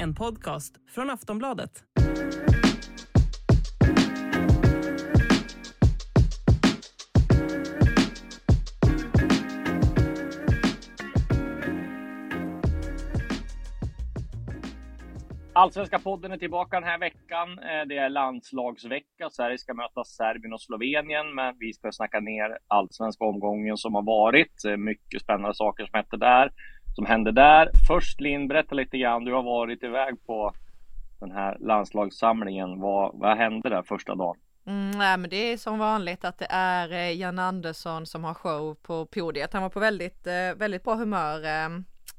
En podcast från Aftonbladet. Allsvenska podden är tillbaka den här veckan. Eh, det är landslagsvecka. Sverige ska möta Serbien och Slovenien, men vi ska snacka ner allsvenska omgången som har varit. Eh, mycket spännande saker som hände där. Som hände där. Först Linn, berätta lite grann. Du har varit iväg på den här landslagssamlingen. Vad, vad hände där första dagen? Mm, nej, men det är som vanligt att det är eh, Jan Andersson som har show på podiet. Han var på väldigt, eh, väldigt bra humör eh,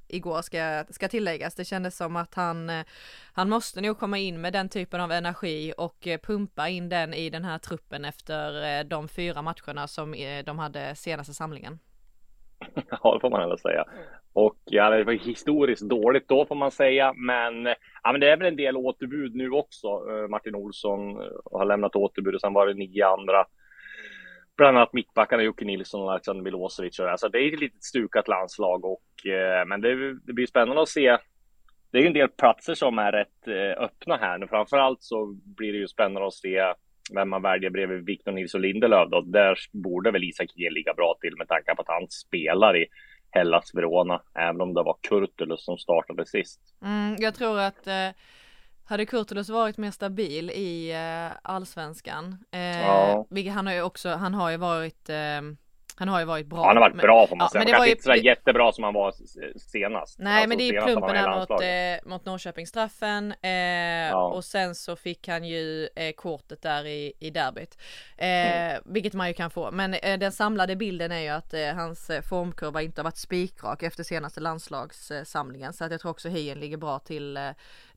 igår ska, ska tilläggas. Det kändes som att han, han måste nog komma in med den typen av energi och pumpa in den i den här truppen efter de fyra matcherna som de hade senaste samlingen. Ja, det får man ändå säga. Och ja, det var historiskt dåligt då får man säga, men, ja, men det är väl en del återbud nu också. Eh, Martin Olsson eh, har lämnat återbud och sen var det nio andra. Bland annat mittbackarna Jocke Nilsson och Alexander Milosevic. Alltså det är ett litet stukat landslag, och, eh, men det, det blir spännande att se. Det är en del platser som är rätt eh, öppna här nu. Framförallt så blir det ju spännande att se vem man väljer bredvid Victor Nilsson Lindelöf. Då. Där borde väl Isak Hien ligga bra till med tanke på att han spelar i Hellas Verona, även om det var Kurtulus som startade sist. Mm, jag tror att eh, hade Kurtulus varit mer stabil i eh, allsvenskan, eh, Ja. vilket han har ju också, han har ju varit eh, han har ju varit bra. Han har varit men- bra får man ja, säga. men det var kanske ju- inte sådär jättebra som han var senast. Nej Alltså, men det är han plumpen här mot, eh, mot Norrköpingsstraffen eh, och sen så fick han ju eh, kortet där i, i derbyt. Eh, Mm. Vilket man ju kan få. Men eh, den samlade bilden är ju att eh, hans formkurva inte har varit spikrak efter senaste landslagssamlingen. Så att jag tror också Hien ligger bra till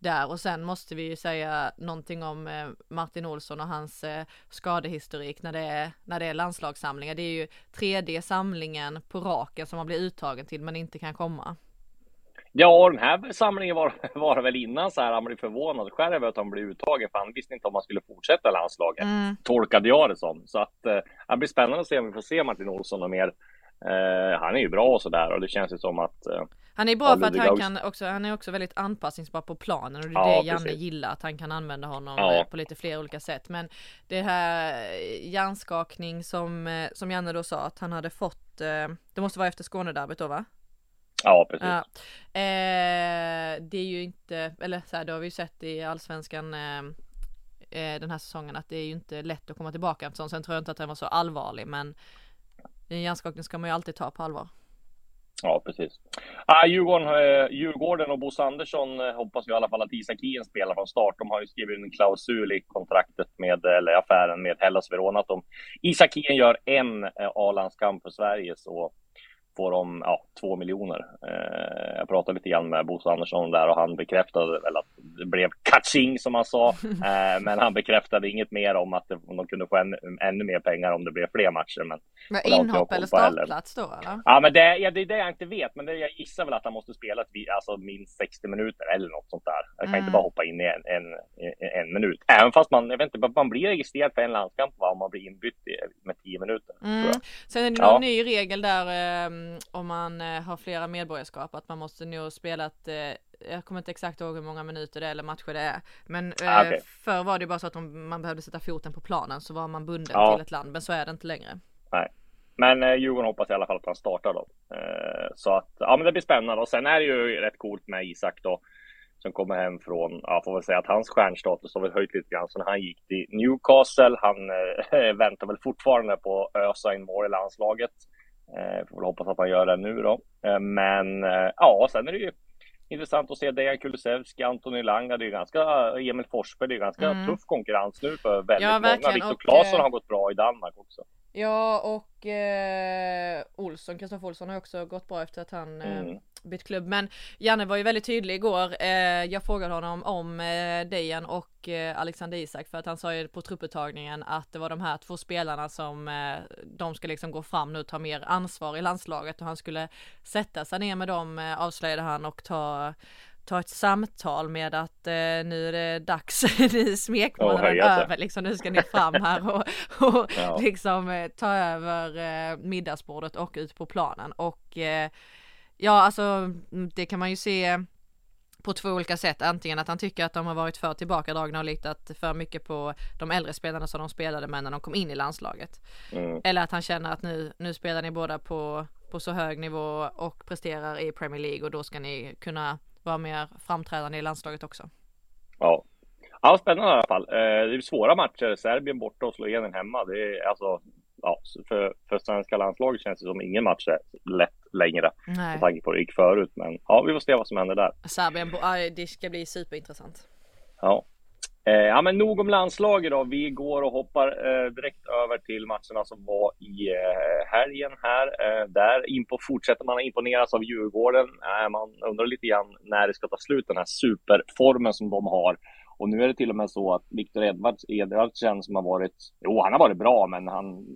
där. Och sen måste vi ju säga någonting om eh, Martin Olsson och hans eh, skadehistorik när det, är, när det är landslagssamlingar. Det är ju tredje samlingen på raken som man blir uttagen till men inte kan komma. Ja, den här samlingen var, var väl innan så här, han blev förvånad själv över att han blev uttagen, för han visste inte om han skulle fortsätta landslaget. Mm. Tolkade jag det som. Så att eh, det blir spännande att se om vi får se Martin Olsson och mer. Eh, han är ju bra och sådär och det känns ju som att eh, Han är bra för att han August- kan också, han är också väldigt anpassningsbar på planen och det är Ja, det Janne precis. gillar, att han kan använda honom Ja. eh, på lite fler olika sätt. Men det här eh, hjärnskakning som, eh, som Janne då sa att han hade fått, eh, det måste vara efter Skånederbyt då va? ja, precis. Ja. Det är ju inte, eller så här, det har vi ju sett i allsvenskan den här säsongen att det är ju inte lätt att komma tillbaka efter sånt. Sen tror jag inte att den var så allvarlig men en hjärnskakning ska man ju alltid ta på allvar. Ja, precis. Ah, Djurgården, eh, Djurgården och Bosse Andersson eh, hoppas ju i alla fall att Isak Hien spelar från start. De har ju skrivit en klausul i kontraktet med, eh, eller affären med Hellas Verona att om Isak Hien gör en eh, A-landskamp för Sverige så får de ja, två miljoner. Eh, jag pratade lite grann med Bosse Andersson där och han bekräftade väl att det blev catching som han sa. Eh, men han bekräftade inget mer om att de kunde få än, ännu mer pengar om det blev fler matcher. Men Men inhopp eller startplats då eller? Ja, men det, ja, det är det jag inte vet. Men det, jag gissar väl att han måste spela ett, alltså, minst 60 minuter eller något sånt där. Jag kan Mm. inte bara hoppa in i en, en, en, en minut. Även fast man, jag vet inte, man blir registrerad för en landskamp va, om man blir inbytt i, med 10 minuter. Mm. Sen är det Ja. någon ny regel där eh, om man eh, har flera medborgarskap att man måste nog spela ett eh, jag kommer inte exakt ihåg hur många minuter det är eller matcher det är. Men eh, Ah, okej. förr var det bara så att om man behövde sätta foten på planen så var man bunden Ja. till ett land. Men så är det inte längre. Men eh, Djurgården hoppas i alla fall att han startar då. Eh, så att, ja men det blir spännande. Och sen är det ju rätt coolt med Isak då. som kommer hem från, ja får väl säga att hans stjärnstatus har väl höjt lite grann. Så när han gick till Newcastle, han äh, väntar väl fortfarande på att ösa in mål i landslaget. Eh, får väl hoppas att han gör det nu då. Eh, men eh, ja, sen är det ju intressant att se Dejan Kulusevski, Antoni Langa, det är ganska, Emil Forsberg, det är ganska mm. tuff konkurrens nu för väldigt ja, många. Viktor Claesson har gått bra i Danmark också. Ja och eh, Olsson, Kristoffer Olsson har också gått bra efter att han eh, mm. Bytt klubb. Men Janne var ju väldigt tydlig igår. Eh, jag frågade honom om eh, Dejan och eh, Alexander Isak för att han sa ju på trupputtagningen att det var de här två spelarna som eh, de ska liksom gå fram nu och ta mer ansvar i landslaget och han skulle sätta sig ner med dem eh, avslöjade han och ta ta ett samtal med att eh, nu är det dags, nu smekmånaden oh, över liksom, nu ska ni fram här och, och ja. liksom eh, ta över eh, middagsbordet och ut på planen och ja alltså mm, det kan man ju se på två olika sätt. Antingen att han tycker att de har varit för tillbakadragna och litat för mycket på de äldre spelarna som de spelade med när de kom in i landslaget. Mm. Eller att han känner att nu, nu spelar ni båda på, på så hög nivå och presterar i Premier League och då ska ni kunna vara mer framträdande i landslaget också. Ja, ja spännande i alla fall. Eh, det är svåra matcher. Serbien borta och Slovenien hemma. Det är alltså, ja, för, för svenska landslaget känns det som ingen match är lätt längre. Med tanke på hur det gick förut. Men ja, vi får se vad som händer där. Serbien, det ska bli superintressant. Ja, Eh, ja, men nog om landslaget då. Vi går och hoppar eh, direkt över till matcherna som var i eh, helgen här. Eh, där impo fortsätter man imponeras av Djurgården. Man undrar lite grann när det ska ta slut, den här superformen som de har. Och nu är det till och med så att Viktor Edvards, Edvardsen som har varit, jo han har varit bra, men han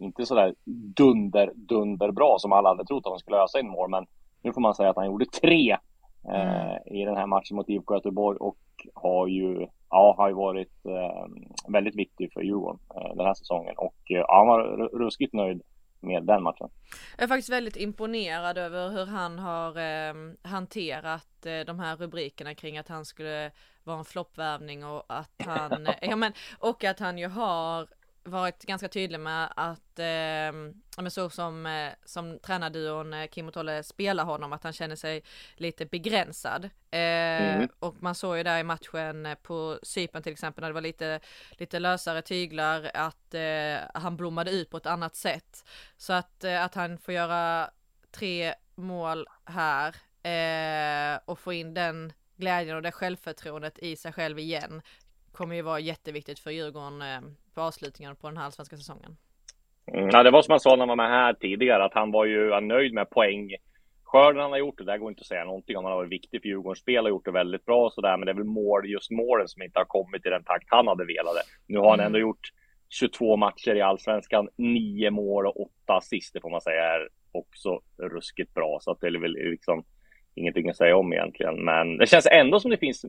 inte sådär dunder, dunder bra som alla hade trott att han skulle ösa in mål. Men nu får man säga att han gjorde tre eh, mm. i den här matchen mot IFK Göteborg och har ju ja, har ju varit eh, väldigt viktig för Djurgården eh, den här säsongen och eh, ja, han var ruskigt nöjd med den matchen. Jag är faktiskt väldigt imponerad över hur han har eh, hanterat eh, de här rubrikerna kring att han skulle vara en floppvärvning och att han, ja men, och att han ju har varit ganska tydlig med att, eh, men så som, eh, som tränarduon eh, Kim och Tolle spelar honom, att han känner sig lite begränsad. Eh, mm. Och man såg ju där i matchen på Cypern till exempel, när det var lite, lite lösare tyglar, att eh, han blommade ut på ett annat sätt. Så att, att han får göra tre mål här och få in den glädjen och det självförtroendet i sig själv igen kommer ju vara jätteviktigt för Djurgården eh, på avslutningen på den här svenska säsongen. Mm, ja, det var som han sa när han var med här tidigare, att han var ju nöjd med poängskörden han har gjort. Det där går inte att säga någonting om. Han har varit viktig för Djurgårdens spel och gjort det väldigt bra och sådär. Men det är väl mål, just målen som inte har kommit i den takt han hade velat. Nu har han mm. ändå gjort 22 matcher i allsvenskan, 9 mål och 8 assist, det får man säga är också ruskigt bra. Så att det är väl liksom ingenting att säga om egentligen. Men det känns ändå som det finns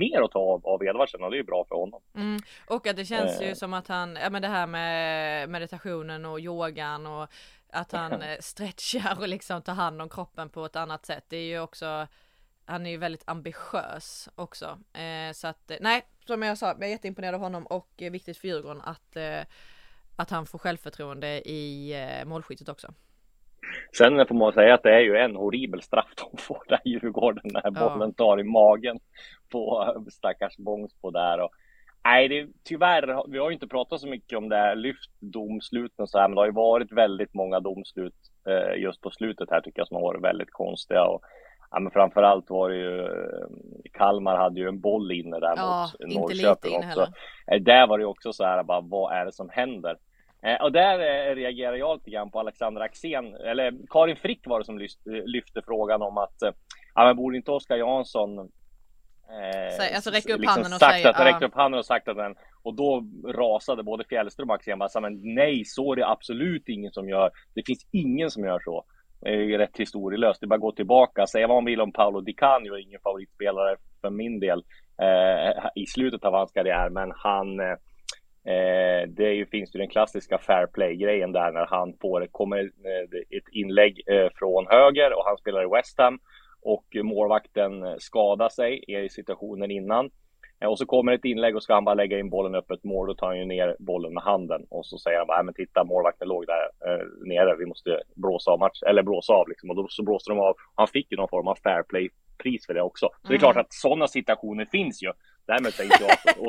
mer att ta av, av Edvardsen och det är ju bra för honom. Mm. Och att det känns eh. ju som att han, ja men det här med meditationen och yogan och att han eh, stretchar och liksom tar hand om kroppen på ett annat sätt. Det är ju också, han är ju väldigt ambitiös också. Eh, så att, nej, som jag sa, jag är jätteimponerad av honom och viktigt för Djurgården att, eh, att han får självförtroende i eh, målskyttet också. Sen får man säga att det är ju en horribel straff de får där Djurgården när bollen tar i magen på stackars Bångsbo där. Och, nej, det, tyvärr, vi har ju inte pratat så mycket om det här lyftdomsluten så här, men det har ju varit väldigt många domslut eh, just på slutet här tycker jag som har varit väldigt konstiga. Och, ja, men framförallt var det ju eh, Kalmar hade ju en boll inne där ja, mot Norrköping också. Eh, där var det ju också så här, bara, vad är det som händer? Eh, och där eh, reagerar jag lite grann på Alexander Axén, eller Karin Frick var det som lyfte, lyfte frågan om att, eh, ja men borde inte Oskar Jansson eh, alltså räcka upp liksom handen och sagt att, uh. räckt upp handen och sagt att den och då rasade både Fjällström och Axén bara, men nej, så är det absolut ingen som gör. Det finns ingen som gör så. Det är ju rätt historielöst. Det är bara att gå tillbaka, säga vad man vill om Paolo Di Canio, ingen favoritspelare för min del eh, i slutet av hans karriär, men han eh, Eh, det är ju, finns ju den klassiska fair play-grejen där när han får, kommer eh, ett inlägg eh, från höger och han spelar i West Ham och målvakten skadar sig i situationen innan. Eh, och så kommer ett inlägg och ska han bara lägga in bollen öppet mål, då tar han ju ner bollen med handen och så säger han bara, men titta målvakten låg där eh, nere, vi måste blåsa av match, eller blåsa av liksom. Och då så blåste de av. Han fick ju någon form av fair play pris för det också. Så det är klart att sådana situationer finns ju. Därmed säger jag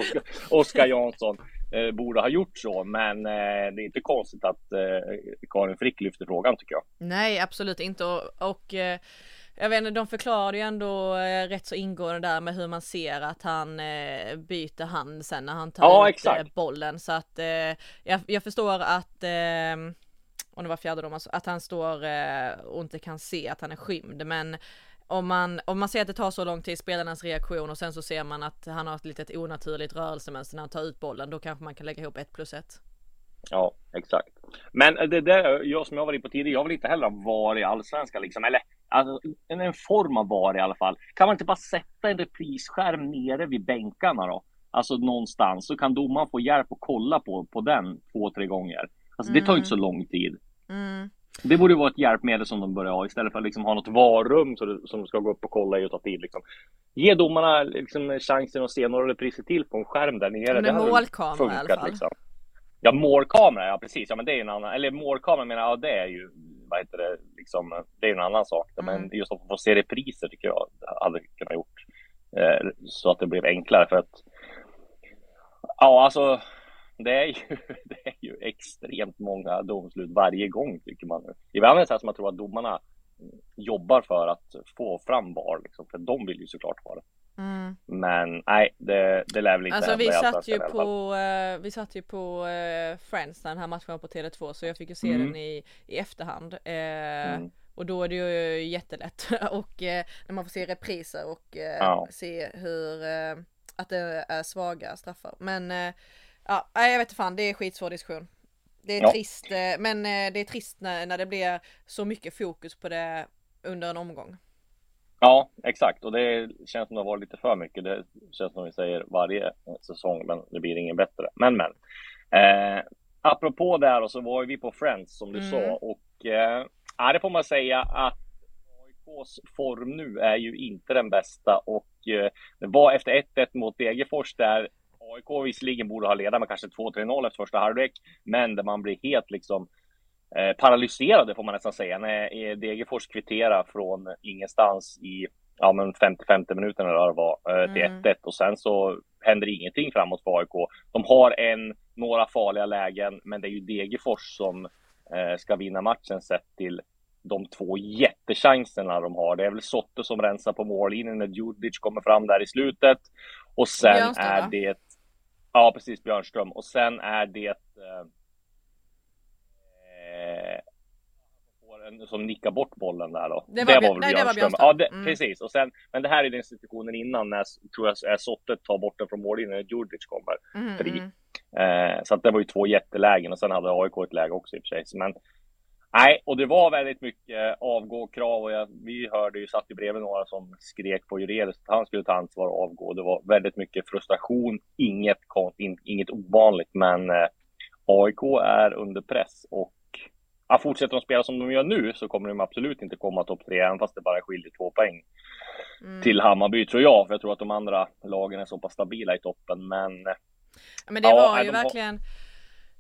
Oskar Jansson eh, borde ha gjort så, men eh, det är inte konstigt att eh, Karin Frick lyfter frågan tycker jag. Nej, absolut inte och, och eh, jag vet inte, de förklarade ju ändå eh, rätt så ingående där med hur man ser att han byter hand sen när han tar Ja, ut exakt. bollen så att jag, jag förstår att om det var fjärde domaren, att han står och inte kan se att han är skymd men om man, om man ser att det tar så lång tid, spelarnas reaktion och sen så ser man att han har ett litet onaturligt rörelsemönster när han tar ut bollen, då kanske man kan lägga ihop ett plus ett. Ja, exakt. Men det där, jag som jag var inne på tidigare, jag vill inte heller ha VAR i allsvenskan liksom, eller alltså, en, form av VAR i alla fall. Kan man inte bara sätta en reprisskärm nere vid bänkarna då? Alltså någonstans, så kan domaren få hjälp att kolla på, på den två, tre gånger. Alltså det tar ju inte så lång tid. Mm. Det borde vara ett hjälpmedel som de börjar ha istället för att liksom ha något det, som de ska gå upp och kolla i och ta tid. Liksom. Ge domarna liksom chansen att se några repriser till på en skärm där nere. Med målkamera i alla fall. Liksom. Ja, målkamera, ja precis. Ja, men det är en annan, eller målkamera menar jag, ja, det är ju, vad heter det, liksom, det är en annan sak. Mm. Men just att få se repriser tycker jag hade kunnat gjort eh, så att det blev enklare för att Ja, alltså det är, ju, det är ju extremt många domslut varje gång tycker man. Ibland är det så här som man tror att domarna jobbar för att få fram VAR, liksom, för de vill ju såklart ha det. Mm. Men nej, det, det lär väl inte Alltså vi satt ju på, eh, vi satt ju på eh, Friends när den här matchen var på Tele2 så jag fick ju se Mm. den i, i efterhand. Eh, Mm. Och då är det ju jättelätt och när man får se repriser och Ja. se hur att det är svaga straffar. Men ja, nej, jag vet inte fan, det är skitsvår diskussion. Det är Ja. trist, eh, men eh, det är trist när, när det blir så mycket fokus på det under en omgång. Ja, exakt. Och det känns som det har varit lite för mycket. Det känns som vi säger varje säsong, men det blir ingen bättre. Men, men. Eh, apropå det här så var ju vi på Friends som du Mm. sa och eh, det får man säga att AIKs form nu är ju inte den bästa och eh, det var efter 1-1 mot Degerfors där AIK visserligen borde ha ledat med kanske 2-3-0 efter första halvlek, men där man blir helt liksom eh, paralyserade får man nästan säga när eh, Degerfors kvitterar från ingenstans i ja, men 50-50 minuter eller vad det var eh, till Mm. 1-1 och sen så händer ingenting framåt för AIK. De har en, några farliga lägen, men det är ju Degerfors som eh, ska vinna matchen sett till de två jättechanserna de har. Det är väl Sotte som rensar på mållinjen när Djurdjic kommer fram där i slutet. Och sen är det... Ja, precis, Björnström. Och sen är det... Eh, eh, en som nickar bort bollen där då. Det var Björ- väl nej, det var Björnström. Ja, det, Mm. precis. Och sen, men det här är den situationen innan när, tror jag, Sotte tar bort den från mållinjen när Djurdjic kommer. Mm, Fri. mm. Eh, så att det var ju två jättelägen och sen hade AIK ett läge också i och för sig. Men nej, och det var väldigt mycket avgå-krav och jag, vi hörde ju, satt ju bredvid några som skrek på Jurelius att han skulle ta ansvar och avgå. Det var väldigt mycket frustration, inget, inget ovanligt, men eh, AIK är under press och ja, fortsätter de spela som de gör nu så kommer de absolut inte komma topp tre, även fast det bara skiljer två poäng Mm. till Hammarby tror jag, för jag tror att de andra lagen är så pass stabila i toppen. Men Ja, Men det Ja, var ju de har- verkligen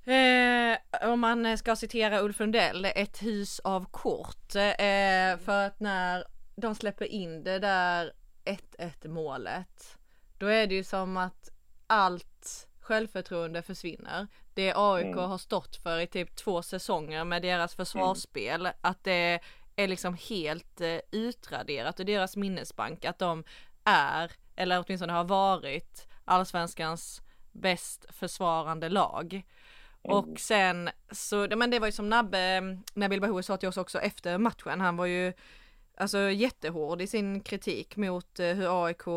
eh, om man ska citera Ulf Lundell, ett hus av kort. Eh, för att när de släpper in det där 1-1 målet, då är det ju som att allt självförtroende försvinner. Det AIK Mm. har stått för i typ två säsonger med deras försvarsspel, att det är liksom helt eh, utraderat och deras minnesbank att de är, eller åtminstone har varit, allsvenskans bäst försvarande lag. Mm. Och sen så, men det var ju som Nabbe, mm, Nabil Bahoui sa till oss också efter matchen, han var ju alltså jättehård i sin kritik mot eh, hur AIK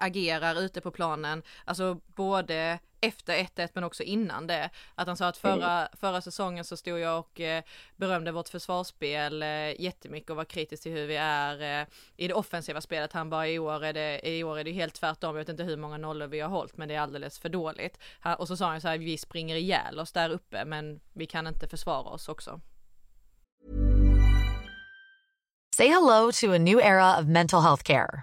agerar ute på planen, alltså både efter 1-1 men också innan det. Att han sa att förra, förra säsongen så stod jag och eh, berömde vårt försvarsspel eh, jättemycket och var kritisk till hur vi är eh, i det offensiva spelet. Han bara i år är det, i år är det helt tvärtom. Jag vet inte hur många nollor vi har hållit men det är alldeles för dåligt. Han, och så sa han så här, vi springer ihjäl oss där uppe men vi kan inte försvara oss också. Say hello to a new era of mental health care.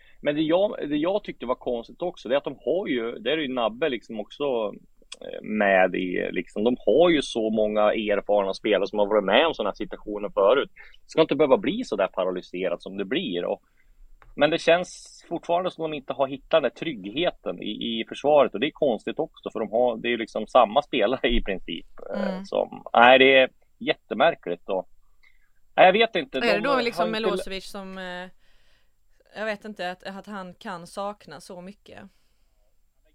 men det jag, det jag tyckte var konstigt också, det är att de har ju, det är ju Nabbe liksom också eh, med i, liksom, de har ju så många erfarna spelare som har varit med om sådana här situationer förut. Det ska inte behöva bli så där paralyserat som det blir. Och, men det känns fortfarande som de inte har hittat den där tryggheten i, i försvaret och det är konstigt också för de har, det är ju liksom samma spelare i princip. Eh, mm. Som, nej, det är jättemärkligt. Och, nej, jag vet inte. Är det då liksom Milosevic som eh, jag vet inte att, att han kan sakna så mycket.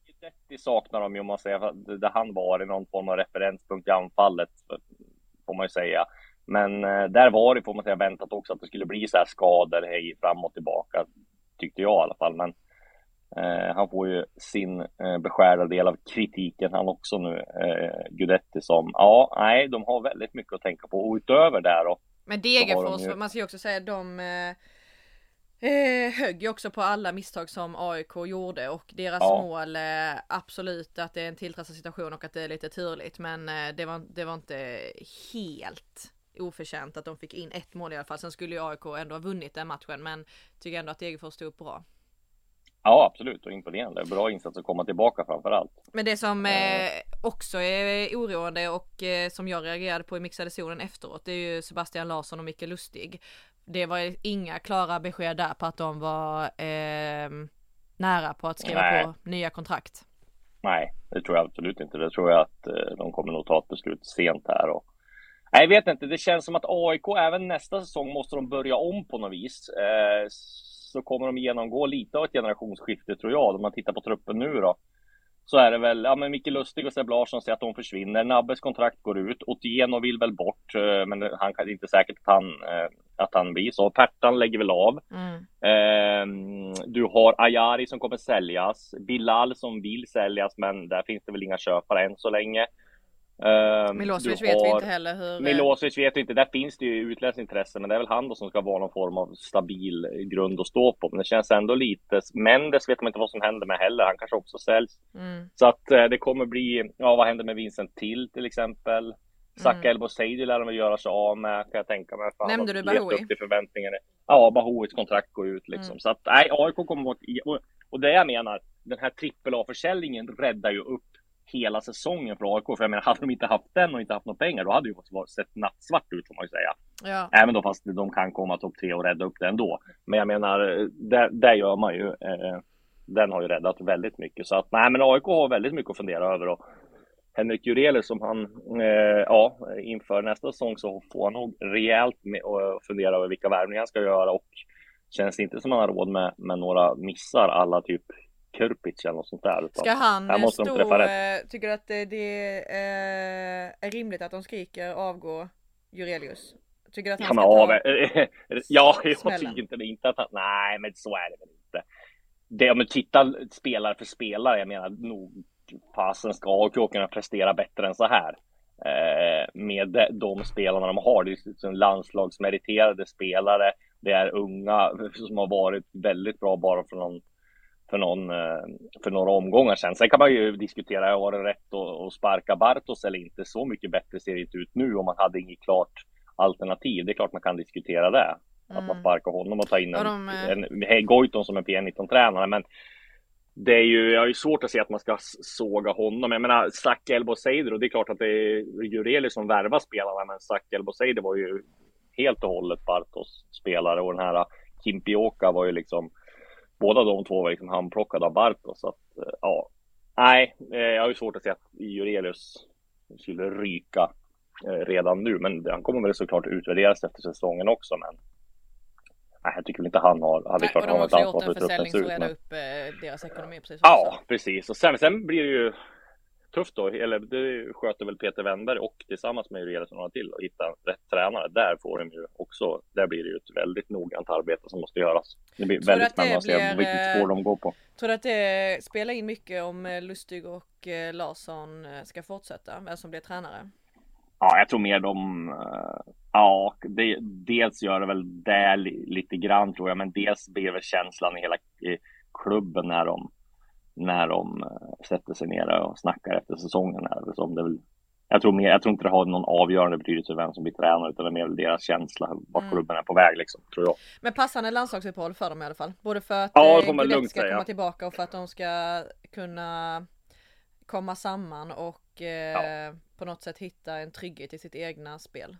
Guidetti saknar de ju om man säger, där han var i någon form av referenspunkt i anfallet, får man ju säga. Men eh, där var det, får man säga, väntat också att det skulle bli så här skador, hej, fram och tillbaka, tyckte jag i alla fall. Men eh, han får ju sin eh, beskärda del av kritiken han också nu, eh, Gudetti, som, ja, nej, de har väldigt mycket att tänka på. Och utöver det då. Men Degerfors, de ju... man ska ju också säga, de eh Eh, högg ju också på alla misstag som AIK gjorde och deras ja. mål eh, absolut att det är en tilltrasad situation och att det är lite turligt men eh, det, var, det var inte helt oförtjänt att de fick in ett mål i alla fall. Sen skulle ju AIK ändå ha vunnit den matchen men tycker ändå att Degerfors stod upp bra. Ja absolut och imponerande. Bra insats att komma tillbaka framför allt. Men det som eh, också är oroande och eh, som jag reagerade på i mixade zonen efteråt det är ju Sebastian Larsson och Micke Lustig det var inga klara besked där på att de var eh, nära på att skriva Nej. på nya kontrakt. Nej, det tror jag absolut inte. Det tror jag att eh, de kommer nog ta ett beslut sent här. Och... Nej, jag vet inte. Det känns som att AIK även nästa säsong måste de börja om på något vis. Eh, så kommer de genomgå lite av ett generationsskifte tror jag. Om man tittar på truppen nu då så är det väl, ja men Micke Lustig och Seb Larsson säger att de försvinner. Nabbes kontrakt går ut. Otieno vill väl bort, eh, men han kan inte säkert att han, eh, att han blir så. Pertan lägger väl av. Mm. Eh, du har Ayari som kommer säljas. Bilal som vill säljas, men där finns det väl inga köpare än så länge. Uh, Milosevic vet vi inte heller hur... Milosevic vet vi inte. Där finns det ju utländskt intresse, men det är väl han då som ska vara någon form av stabil grund att stå på. Men det känns ändå lite... Mendes vet man inte vad som händer med heller. Han kanske också säljs. Mm. Så att uh, det kommer bli... Ja, vad händer med Vincent Till till exempel? Saka mm. Elbo Seidi lär de väl göra sig av med, kan jag tänka mig. Fan, Nämnde du Bahoui? Upp till förväntningarna. Ja, Bahouis kontrakt går ut liksom. Mm. Så att nej, AIK kommer. Och, och det jag menar, den här trippel A-försäljningen räddar ju upp hela säsongen för AIK. För jag menar, hade de inte haft den och inte haft några pengar, då hade det ju sett nattsvart ut får man ju säga. Ja. Även då fast de kan komma topp tre och rädda upp det ändå. Men jag menar, det, det gör man ju. Eh, den har ju räddat väldigt mycket. Så att nej, men AIK har väldigt mycket att fundera över. Och Henrik Jurelius som han, eh, ja, inför nästa säsong så får han nog rejält med att fundera över vilka värvningar han ska göra och känns inte som han har råd med, med några missar alla typ Kurpic eller något sånt där. Ska han måste stå, äh, tycker du att det, det äh, är rimligt att de skriker avgå Jurelius? Tycker du att han ja, ska ta Ja, jag tycker inte, inte att han, nej men så är det väl inte. Det om du tittar spelare för spelare, jag menar nog fasen ska AIK kunna prestera bättre än så här. Eh, med de spelarna de har. Det är liksom landslagsmeriterade spelare. Det är unga som har varit väldigt bra bara för någon för, någon, eh, för några omgångar sedan. Sen kan man ju diskutera, var det rätt att, sparka Bartos eller inte? Så mycket bättre ser det inte ut nu om man hade inget klart alternativ. Det är klart man kan diskutera det. Mm. Att man mm. sparkar honom och tar in en, de, en, en Goitom som en P19-tränare. Men det är ju, jag har ju svårt att se att man ska såga honom. Jag menar, Zack Elbouzeider, det är klart att det är Jureli som värvar spelarna, men Zack Elbouzeider var ju helt och hållet Bartos spelare och den här Kimpioka var ju liksom båda de två var liksom handplockade av Bartos. Så att, eh, ja, nej, eh, jag har ju svårt att se att Jurelius skulle ryka eh, redan nu, men han kommer väl såklart utvärderas efter säsongen också. Men nej, jag tycker inte han har, hade Nej, klart och de har ett ansvar för hur truppen ser ut. Men... upp eh, deras ekonomi precis Ja, också. precis. Och sen, sen blir det ju tufft då, eller det sköter väl Peter Wennberg och tillsammans med Jurelius och några till att hitta rätt tränare. Där får de ju också, där blir det ju ett väldigt noggrant arbete som måste göras. Det blir Tror väldigt spännande att se vilket eh, spår de går på. Tror du att det spelar in mycket om eh, Lustig och eh, Larsson ska fortsätta? Vem som blir tränare? Ja, jag tror mer de, eh, ja, det, dels gör det väl det li, lite grann tror jag, men dels blir väl känslan i hela i klubben när de, när de eh, sätter sig ner och snackar efter säsongen. Här, som det väl, jag, tror mer, jag tror inte det har någon avgörande betydelse vem som blir tränare, utan det är mer deras känsla vart Mm. klubben är på väg, liksom, tror jag. Men passande landslagsuppehåll för dem i alla fall. Både för att Ja, lugnt ska komma tillbaka och för att de ska kunna komma samman och eh, på något sätt hitta en trygghet i sitt egna spel.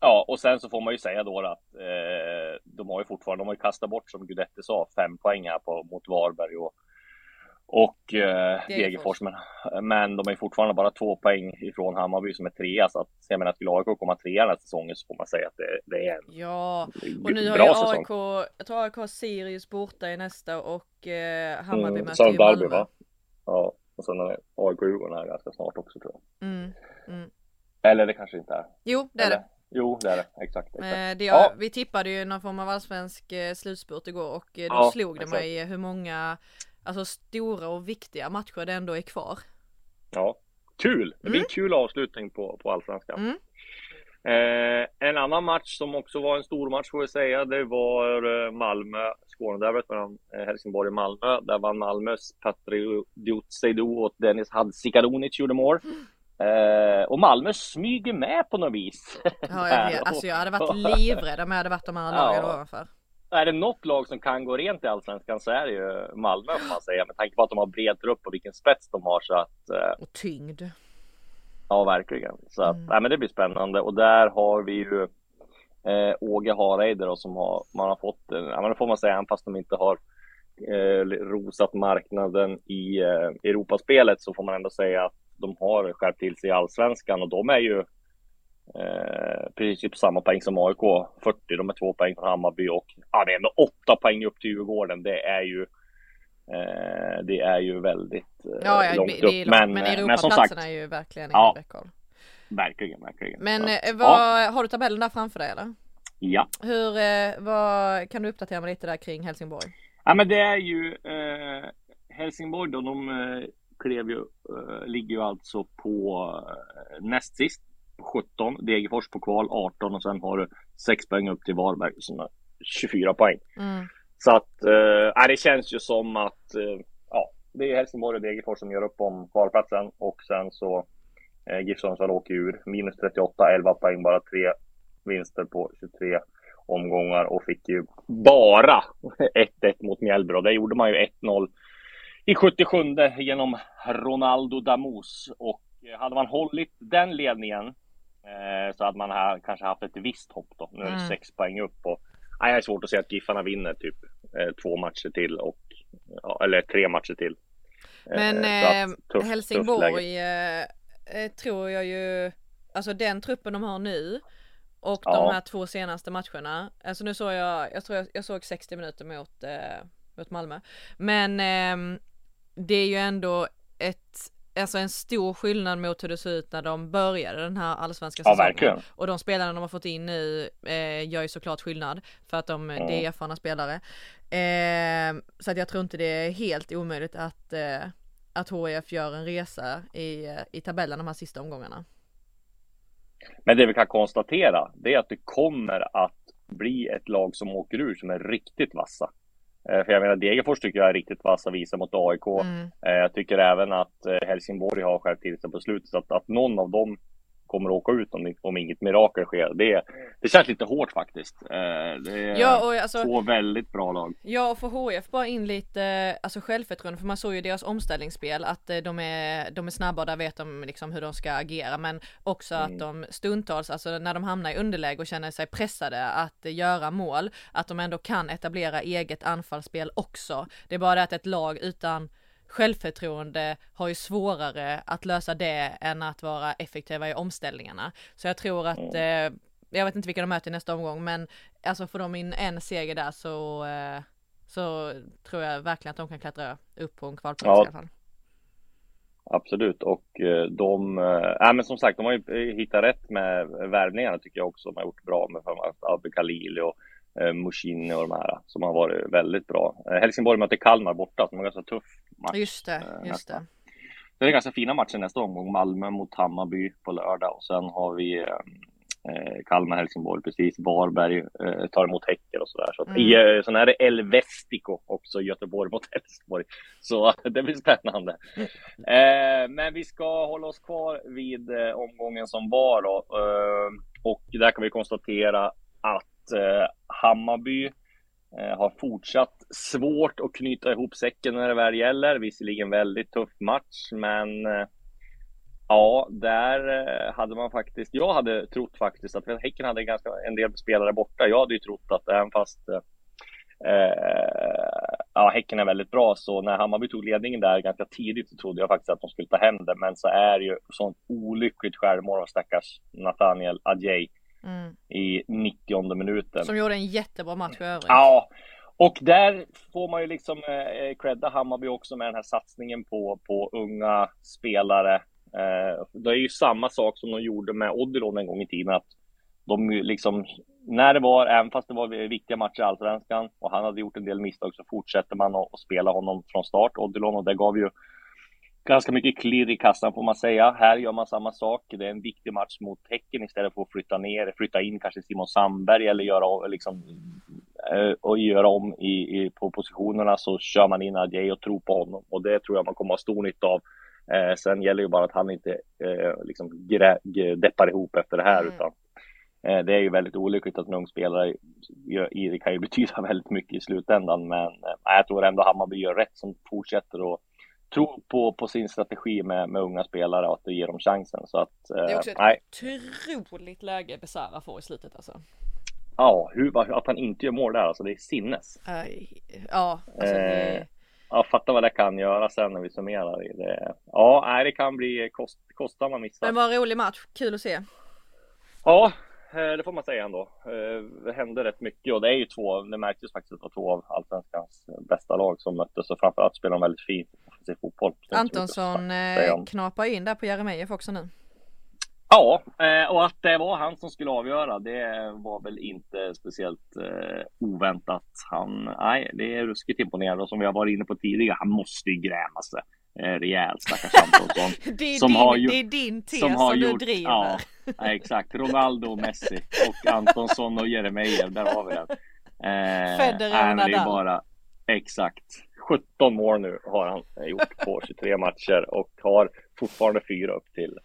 Ja, och sen så får man ju säga då att eh, de har ju fortfarande, de har ju kastat bort som Guidetti sa, fem poäng här på, mot Varberg och, och eh, Degerfors. Men, men de är fortfarande bara två poäng ifrån Hammarby som är trea. Så att, jag menar, skulle AIK komma trea den här säsongen så får man säga att det, det är en Ja, och nu har ju säsong. AIK, jag tror AIK har Sirius borta i nästa och eh, Hammarby Mm, möter ju Malmö. va? Ja, och sen är AIK Djurgården här ganska snart också tror jag. Mm, mm. Eller det kanske inte är. Jo, det är Eller? det. Jo, det är det. Exakt. exakt. Eh, det Ja. Vi tippade ju någon form av allsvensk eh, slutspurt igår och eh, då Ja, slog det exakt. mig hur många alltså stora och viktiga matcher det ändå är kvar. Ja, kul! Det blir Mm. en kul avslutning på, på allsvenskan. Mm. Eh, en annan match som också var en stor match får vi säga, det var eh, Malmö, Skånederbyt mellan eh, Helsingborg och Malmö. Där vann Malmös Patriot Seydou och Dennis Hadzikadunic gjorde mål. Eh, och Malmö smyger med på något vis. Ja, jag vet. Alltså jag hade varit livrädd om jag hade varit de här lagen Ja. ovanför. Är det något lag som kan gå rent i Allsvenskan så är det ju Malmö får man säga. Med tanke på att de har bred trupp och vilken spets de har så att eh, Och tyngd. Ja, verkligen. Så att, Mm. nej, men det blir spännande. Och där har vi ju eh, Åge Hareide då, som har, man har fått, eh, ja men det får man säga, även fast de inte har eh, rosat marknaden i eh, Europaspelet så får man ändå säga att de har skärpt till sig i Allsvenskan och de är ju eh, precis på samma poäng som AIK, 40, de är två poäng från Hammarby och ja, det är ändå åtta poäng upp till Djurgården. Det är ju det är ju väldigt eh, Ja, ja långt det, det upp. långt, Men, men, eh, Europaplatserna är ju verkligen Ja. ingen räckhåll. verkligen, verkligen. Men eh, vad, ja, har du tabellen där framför dig eller? ja. Hur, eh, vad, kan du uppdatera mig lite där kring Helsingborg? Ja, men det är ju eh, Helsingborg då, de eh, klev ju, eh, ligger ju alltså på eh, näst sist, 17, Degerfors på kval 18 och sen har du 6 poäng upp till Varberg som har 24 poäng. Mm. Så att, eh, det känns ju som att, eh, ja, det är Helsingborg och Degerfors som gör upp om kvalplatsen och sen så eh, GIF Sundsvall åker ur, minus 38, 11 poäng, bara tre vinster på 23 omgångar och fick ju bara 1-1 mot Mjällby och det gjorde man ju 1-0 i 77 genom Ronaldo Damus och eh, hade man hållit den ledningen eh, så hade man här, kanske haft ett visst hopp då. Nu är det Mm. sex poäng upp och nej, jag är svårt att se att Giffarna vinner typ eh, två matcher till och eller tre matcher till. Eh, Men eh, tufft läge. Helsingborg eh, eh, tror jag ju, alltså den truppen de har nu och Ja. de här två senaste matcherna. Alltså nu såg jag, jag tror jag, jag såg 60 minuter mot, eh, mot Malmö. Men ehm, det är ju ändå ett, alltså en stor skillnad mot hur det såg ut när de började den här allsvenska Ja, säsongen. verkligen. Och de spelarna de har fått in nu eh, gör ju såklart skillnad för att de, Mm. det är erfarna spelare. Eh, så att jag tror inte det är helt omöjligt att, eh, att HIF gör en resa i, eh, i tabellen de här sista omgångarna. Men det vi kan konstatera, det är att det kommer att bli ett lag som åker ur som är riktigt vassa. Eh, För jag menar, Degerfors tycker jag är riktigt vassa, visar mot AIK. Mm. Eh, Jag tycker även att eh, Helsingborg har skärpt till sig på slutet. Att, att någon av dem kommer att åka ut om, om inget mirakel sker. Det, det känns lite hårt faktiskt. Eh, Det är Ja och alltså två väldigt bra lag. Ja och för HIF bara in lite alltså självförtroende för man såg ju deras omställningsspel att eh, de är, de är snabba och där vet de liksom hur de ska agera men också Mm. att de stundtals, alltså när de hamnar i underläge och känner sig pressade att eh, göra mål, att de ändå kan etablera eget anfallsspel också. Det är bara det att ett lag utan självförtroende har ju svårare att lösa det än att vara effektiva i omställningarna. Så jag tror att eh, jag vet inte vilka de möter i nästa omgång, men alltså får de in en seger där så, så tror jag verkligen att de kan klättra upp på en kvalplats ja. i alla fall. Absolut och de, äh, men som sagt, de har ju hittat rätt med värvningarna tycker jag också. De har gjort bra med Abbe Khalil och eh, Mushini och de här som har varit väldigt bra. Eh, Helsingborg möter Kalmar borta som är ganska tuff match. Just det, eh, just det. Det är ganska fina matcher nästa omgång. Malmö mot Hammarby på lördag och sen har vi Kalmar, Helsingborg precis. Varberg tar emot Häcken och sådär. Så, mm. sen är det El Vestico också, Göteborg mot Helsingborg. Så det blir spännande. Mm. Men vi ska hålla oss kvar vid omgången som var då. och där kan vi konstatera att Eh, Hammarby eh, har fortsatt svårt att knyta ihop säcken när det väl gäller. Visserligen väldigt tuff match, men eh, ja, där eh, hade man faktiskt. Jag hade trott faktiskt att Häcken hade ganska en del spelare borta. Jag hade ju trott att även fast eh, eh, ja, Häcken är väldigt bra, så när Hammarby tog ledningen där ganska tidigt så trodde jag faktiskt att de skulle ta hem det. Men så är det ju sånt olyckligt självmål av stackars Nathaniel Adjei mm. i 90 minuten. Som gjorde en jättebra match för övrigt. Ja, och där får man ju liksom eh, credda Hammarby också med den här satsningen på, på unga spelare. Eh, det är ju samma sak som de gjorde med Odilon en gång i tiden. Att de liksom, när det var, även fast det var viktiga matcher i Allsvenskan och han hade gjort en del misstag så fortsätter man att, att spela honom från start, Odilon, och det gav ju ganska mycket klirr i kassan får man säga. Här gör man samma sak. Det är en viktig match mot Häcken istället för att flytta ner, flytta in kanske Simon Sandberg eller göra, liksom, eh, och göra om i, i, på positionerna så kör man in Adjei och tror på honom och det tror jag man kommer ha stor nytta av. Eh, sen gäller ju bara att han inte eh, liksom grä, deppar ihop efter det här mm. utan eh, det är ju väldigt olyckligt att en ung spelare gör, det kan ju betyda väldigt mycket i slutändan men eh, jag tror ändå Hammarby gör rätt som fortsätter och tror på, på sin strategi med, med unga spelare och att det ger dem chansen. Så att, eh, det är också ett nej. otroligt läge Besara får i slutet alltså. Ja, hur, att han inte gör mål där alltså, det är sinnes. ja, alltså det... Eh, ja, fatta vad det kan göra sen när vi summerar det. Ja, nej, det kan bli kost, kostsamma missar. Men vad rolig match, kul att se. Ja, Eh, det får man säga ändå. Eh, det hände rätt mycket och det är ju två, det märktes faktiskt att det var två av allsvenskans bästa lag som möttes och framförallt spelar de väldigt fint offensiv fotboll. Antonsson eh, knapar in där på Jeremejeff också nu. Ja, och att det var han som skulle avgöra, det var väl inte speciellt oväntat. Han, nej, det är ruskigt imponerande och som vi har varit inne på tidigare, han måste ju gräma sig rejält stackars Antonsson. det, är som din, har gjort, det är din tes som, som du gjort, driver. Ja, ja, exakt. Ronaldo och Messi och Antonsson och Jeremejeff, där har vi den. Eh, Federer och Nadal. bara, exakt. 17 mål nu har han gjort på 23 matcher och har fortfarande fyra upp till,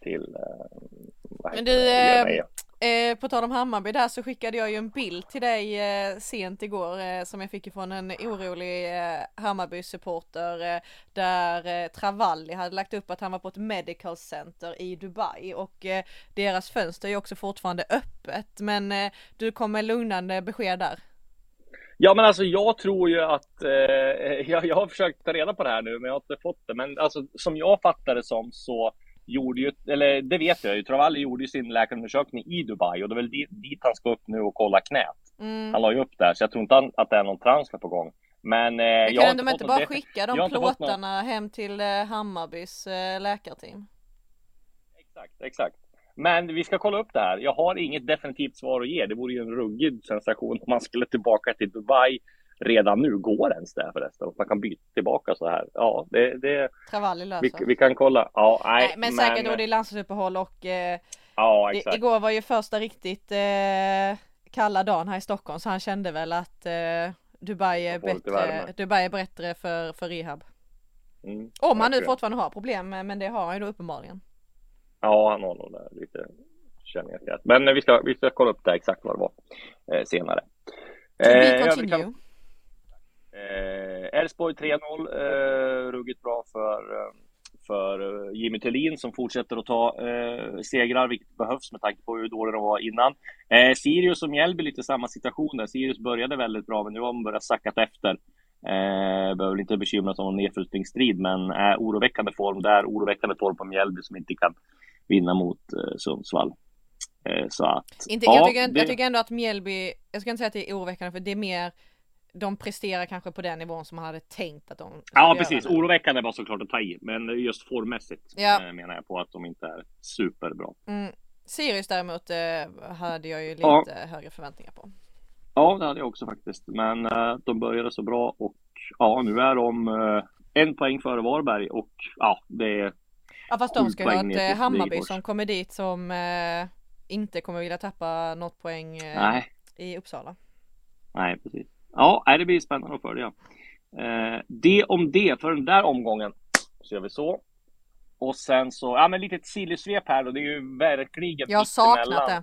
till eh, Men du, eh, Eh, på tal om Hammarby där så skickade jag ju en bild till dig eh, sent igår eh, som jag fick ifrån en orolig eh, Hammarby-supporter eh, där eh, Travalli hade lagt upp att han var på ett medical center i Dubai och eh, deras fönster är också fortfarande öppet men du kom med lugnande besked där. Ja men alltså jag tror ju att, jag, jag har försökt ta reda på det här nu men jag har inte fått det men alltså som jag fattar det som så gjorde ju, eller det vet jag ju, Travalli gjorde ju sin läkarundersökning i Dubai och det är väl dit, dit han ska upp nu och kolla knät. Mm. Han la ju upp där, så jag tror inte att det är någon transfer på gång. Men, eh, Men kan de inte bara skicka de plåtarna hem till eh, Hammarbys eh, läkarteam? Exakt, exakt. Men vi ska kolla upp det här. Jag har inget definitivt svar att ge. Det vore ju en ruggig sensation om man skulle tillbaka till Dubai redan nu går ens det förresten. Och man kan byta tillbaka så här. Ja, det... det. Vi, vi, kan kolla. Ja, nej, nej men, men säkert då det är landslagsuppehåll och eh, ja, exakt. Det, igår var ju första riktigt eh, kalla dagen här i Stockholm så han kände väl att eh, Dubai är bättre, Dubai är bättre för, för rehab. Mm, Om han nu fortfarande har problem men det har han ju då uppenbarligen. Ja, han har nog lite känner jag. Men vi ska, vi ska kolla upp det exakt vad det var eh, senare. Eh, Eh, Elfsborg 3-0, eh, ruggigt bra för, eh, för eh, Jimmy Tillin som fortsätter att ta eh, segrar, vilket behövs med tanke på hur dåliga de var innan. Eh, Sirius och Mjällby lite samma situation där. Sirius började väldigt bra, men nu har de börjat sackat efter. Eh, behöver inte bekymra sig om någon nedflyttningsstrid, men eh, oroväckande form där, oroväckande form på Mjällby som inte kan vinna mot eh, Sundsvall. Eh, så att, inte, ja, jag, tycker, det... jag tycker ändå att Mjällby, jag ska inte säga att det är oroväckande för det är mer de presterar kanske på den nivån som man hade tänkt att de Ja precis, nu. oroväckande var såklart att ta i men just formmässigt ja. Eh, menar jag på att de inte är superbra. Mm. Sirius däremot eh, hade jag ju lite ja. högre förväntningar på. Ja det hade jag också faktiskt men eh, de började så bra och ja nu är de eh, en poäng före Varberg och ja det är Ja fast de ska ju ha ett Hammarby som kommer dit som eh, inte kommer vilja tappa något poäng eh, i Uppsala. Nej precis. Ja, det blir spännande att följa. Eh, det om det för den där omgången. Så gör vi så. Och sen så, ja men lite ett sillysvep här då. Det är ju verkligen Jag har saknat det.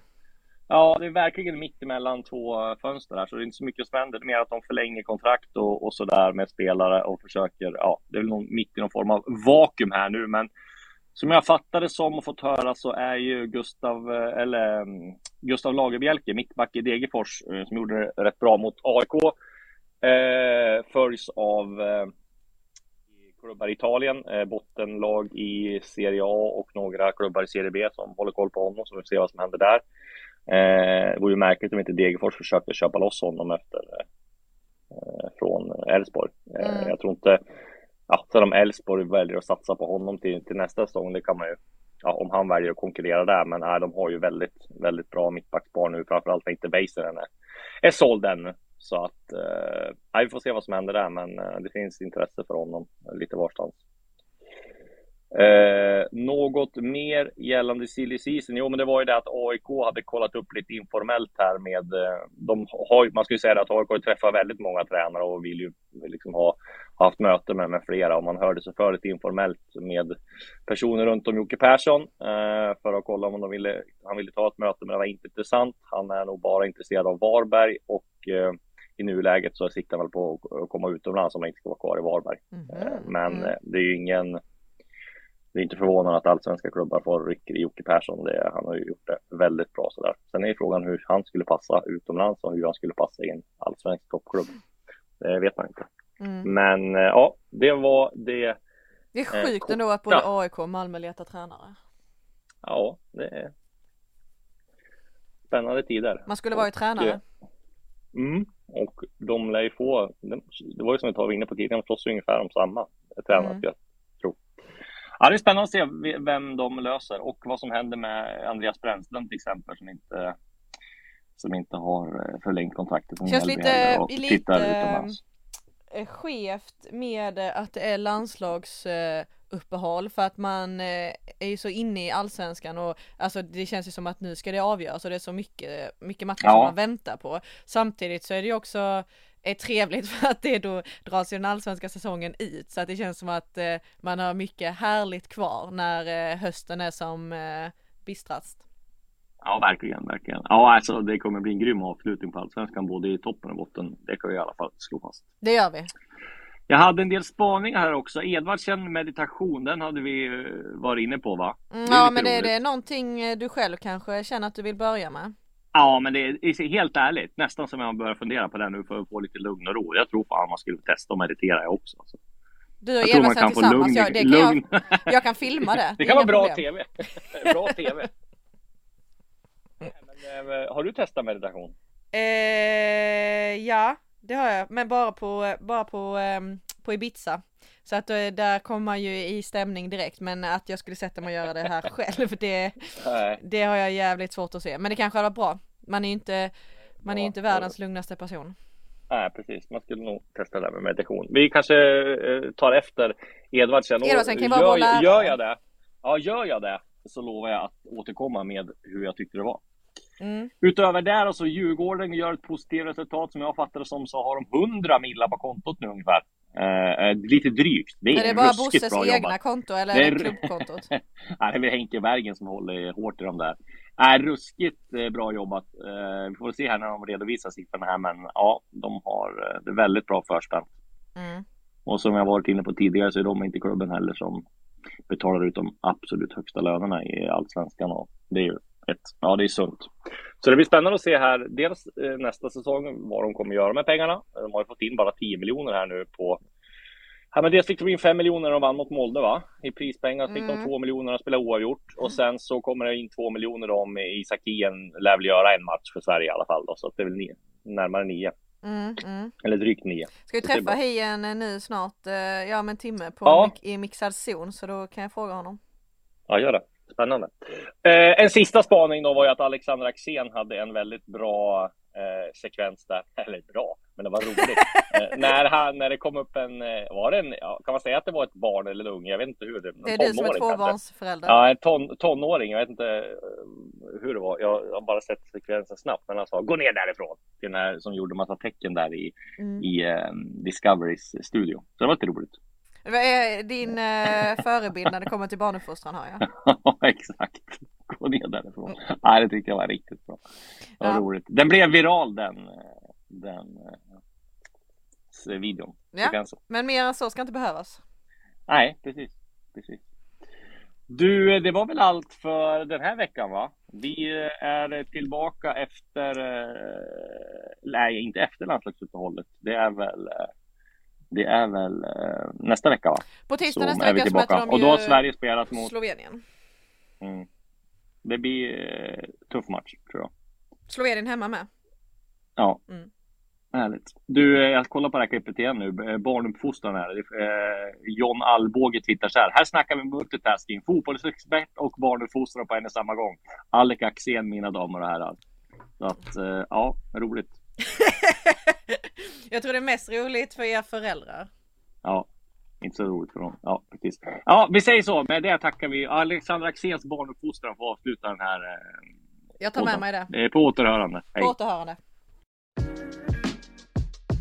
Ja, det är verkligen mitt emellan två fönster här, så det är inte så mycket som händer. Det är mer att de förlänger kontrakt och, och sådär med spelare och försöker, ja, det är väl någon, mitt i någon form av vakuum här nu, men som jag fattade som och fått höra så är ju Gustav, eh, eller mm, Gustav Lagerbjälke, mittback i Degerfors, eh, som gjorde det rätt bra mot AIK, eh, följs av eh, klubbar i Italien, eh, bottenlag i Serie A och några klubbar i Serie B som håller koll på honom, så vi får se vad som händer där. Eh, det vore ju märkligt om inte Degerfors försökte köpa loss honom efter eh, från Elfsborg. Mm. Jag tror inte ja, sen om Elfsborg väljer att satsa på honom till, till nästa säsong, det kan man ju, ja, om han väljer att konkurrera där, men nej, de har ju väldigt, väldigt bra mittbackspar nu, framförallt när inte Väisänen är, är såld ännu. Så att, eh, vi får se vad som händer där, men eh, det finns intresse för honom lite varstans. Eh, något mer gällande silly season? Jo, men det var ju det att AIK hade kollat upp lite informellt här med, eh, de har, man skulle säga att AIK träffar väldigt många tränare och vill ju liksom ha haft möte med, med flera och man hörde sig för lite informellt med personer runt om Jocke Persson eh, för att kolla om de ville, han ville ta ett möte men det var inte intressant. Han är nog bara intresserad av Varberg och eh, i nuläget så siktar han väl på att komma utomlands om han inte ska vara kvar i Varberg. Mm. men mm. det är ju ingen det är inte förvånande att allsvenska klubbar får ryck i Jocke Persson. Det, han har ju gjort det väldigt bra sådär. Sen är frågan hur han skulle passa utomlands och hur han skulle passa i en allsvensk toppklubb. Det vet man inte. Mm. Men eh, ja, det var det. Det är sjukt eh, ändå att både. AIK och Malmö letar tränare. Ja, det är spännande tider. Man skulle vara tränare. Mm, och de lär ju få, det var ju som vi var inne på tidigare, de slåss ungefär om samma tränare. Mm. Ja, det är spännande att se vem de löser och vad som händer med Andreas Brännström till exempel som inte, som inte har eh, förlängt kontraktet. Känns lite, eh, skevt med att det är landslagsuppehåll för att man eh, är ju så inne i allsvenskan och alltså det känns ju som att nu ska det avgöras och det är så mycket, mycket matcher ja. som man väntar på. Samtidigt så är det ju också är trevligt för att det då dras ju den allsvenska säsongen ut så att det känns som att eh, man har mycket härligt kvar när eh, hösten är som bistrast. Ja, verkligen, verkligen. Ja, alltså det kommer bli en grym avslutning på allsvenskan både i toppen och botten. Det kan vi i alla fall slå fast. Det gör vi. Jag hade en del spaningar här också. Edvardsen meditation, den hade vi eh, varit inne på va? Mm, ja, men är det någonting eh, du själv kanske känner att du vill börja med? Ja, men det är helt ärligt nästan som jag börjar fundera på det nu för att få lite lugn och ro. Jag tror fan man skulle testa att meditera jag också. Alltså. Du och Eva sen tillsammans, lugn, jag, det kan jag, jag, kan filma det. Det, det kan vara bra problem. TV. bra TV. Eh, har du testat meditation? Eh, ja, det har jag, men bara på, bara på, um, på Ibiza. Så att eh, där kommer man ju i stämning direkt, men att jag skulle sätta mig och göra det här själv, det, det har jag jävligt svårt att se. Men det kanske hade varit bra. Man är ju inte, man är inte världens lugnaste person. Nej, precis. Man skulle nog testa det där med meditation. Vi kanske eh, tar efter Edvardsen. Edvardsen kan vara gör, gör jag det, ja, gör jag det så lovar jag att återkomma med hur jag tyckte det var. Mm. Utöver det så alltså, Djurgården gör ett positivt resultat som jag fattar det som så har de 100 millar på kontot nu ungefär. Eh, lite drygt. Det är, är det bara Bosses egna jobbat. konto eller det är det klubbkontot? Nej, det är väl Henke Bergen som håller hårt i de där. Nej, ruskigt eh, bra jobbat. Eh, vi får se här när de redovisar siffrorna här, men ja, de har eh, det väldigt bra förspänt. Mm. Och som jag varit inne på tidigare så är de inte klubben heller som betalar ut de absolut högsta lönerna i allsvenskan och det är ju ett, ja det är sunt. Så det blir spännande att se här, dels nästa säsong vad de kommer göra med pengarna. De har ju fått in bara 10 miljoner här nu på Ja, men dels fick de in 5 miljoner när de vann mot Molde va? I prispengar fick Mm. de 2 miljoner att spela oavgjort. Och sen så kommer det in 2 miljoner om Isak Hien lär väl göra en match för Sverige i alla fall. Då, så att det är väl nio, närmare 9. Mm, mm. Eller drygt 9. Ska vi träffa Hien eh, nu snart, eh, ja om en timme på Ja. i mixad zon så då kan jag fråga honom. Ja, gör det. Spännande. Eh, en sista spaning då var ju att Alexander Axén hade en väldigt bra eh, sekvens där. Eller bra, men det var roligt. eh, när, han, när det kom upp en, eh, var det en, ja, kan man säga att det var ett barn eller en unge? Jag vet inte hur det Det är du som är tvåbarnsförälder. Ja, en ton, tonåring. Jag vet inte eh, hur det var. Jag har bara sett sekvensen snabbt. Men han sa gå ner därifrån. Till den här som gjorde massa tecken där i, Mm. i eh, Discoverys studio. Så det var lite roligt. Vad är din eh, förebild när det kommer till barnuppfostran har jag? Ja, exakt. Gå ner därifrån. Nej, det tyckte jag var riktigt bra. Var Ja. roligt. Den blev viral den, eh, den eh, videon. Ja. Men mer än så ska inte behövas. Nej, precis. precis. Du, eh, det var väl allt för den här veckan va? Vi eh, är tillbaka efter, eh, nej inte efter landslagsuppehållet. Det är väl, eh, det är väl eh, nästa vecka va? På tisdag Så nästa vi vecka så möter tillbaka. de Och då har Sverige spelat mot, Slovenien. mm, det blir eh, tuff match tror jag. Slovenien hemma med. Ja. Mm. Härligt. Du, eh, jag kollar på det här klippet igen nu. Eh, Barnuppfostran här. John Alvbåge twittrar så här. Här snackar vi multitasking. Fotbollsexpert och barnuppfostran på en och samma gång. Alec Axén, mina damer och herrar. Så att, ja, roligt. jag tror det är mest roligt för er föräldrar. Ja, inte så roligt för dem. Ja, precis. Ja, vi säger så. Med det tackar vi Alexander Axéns barnuppfostran för att avsluta den här. Eh, Jag tar med mig det. Eh, på återhörande. Hej. På återhörande.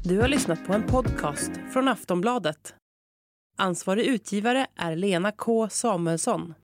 Du har lyssnat på en podcast från Aftonbladet. Ansvarig utgivare är Lena K Samuelsson.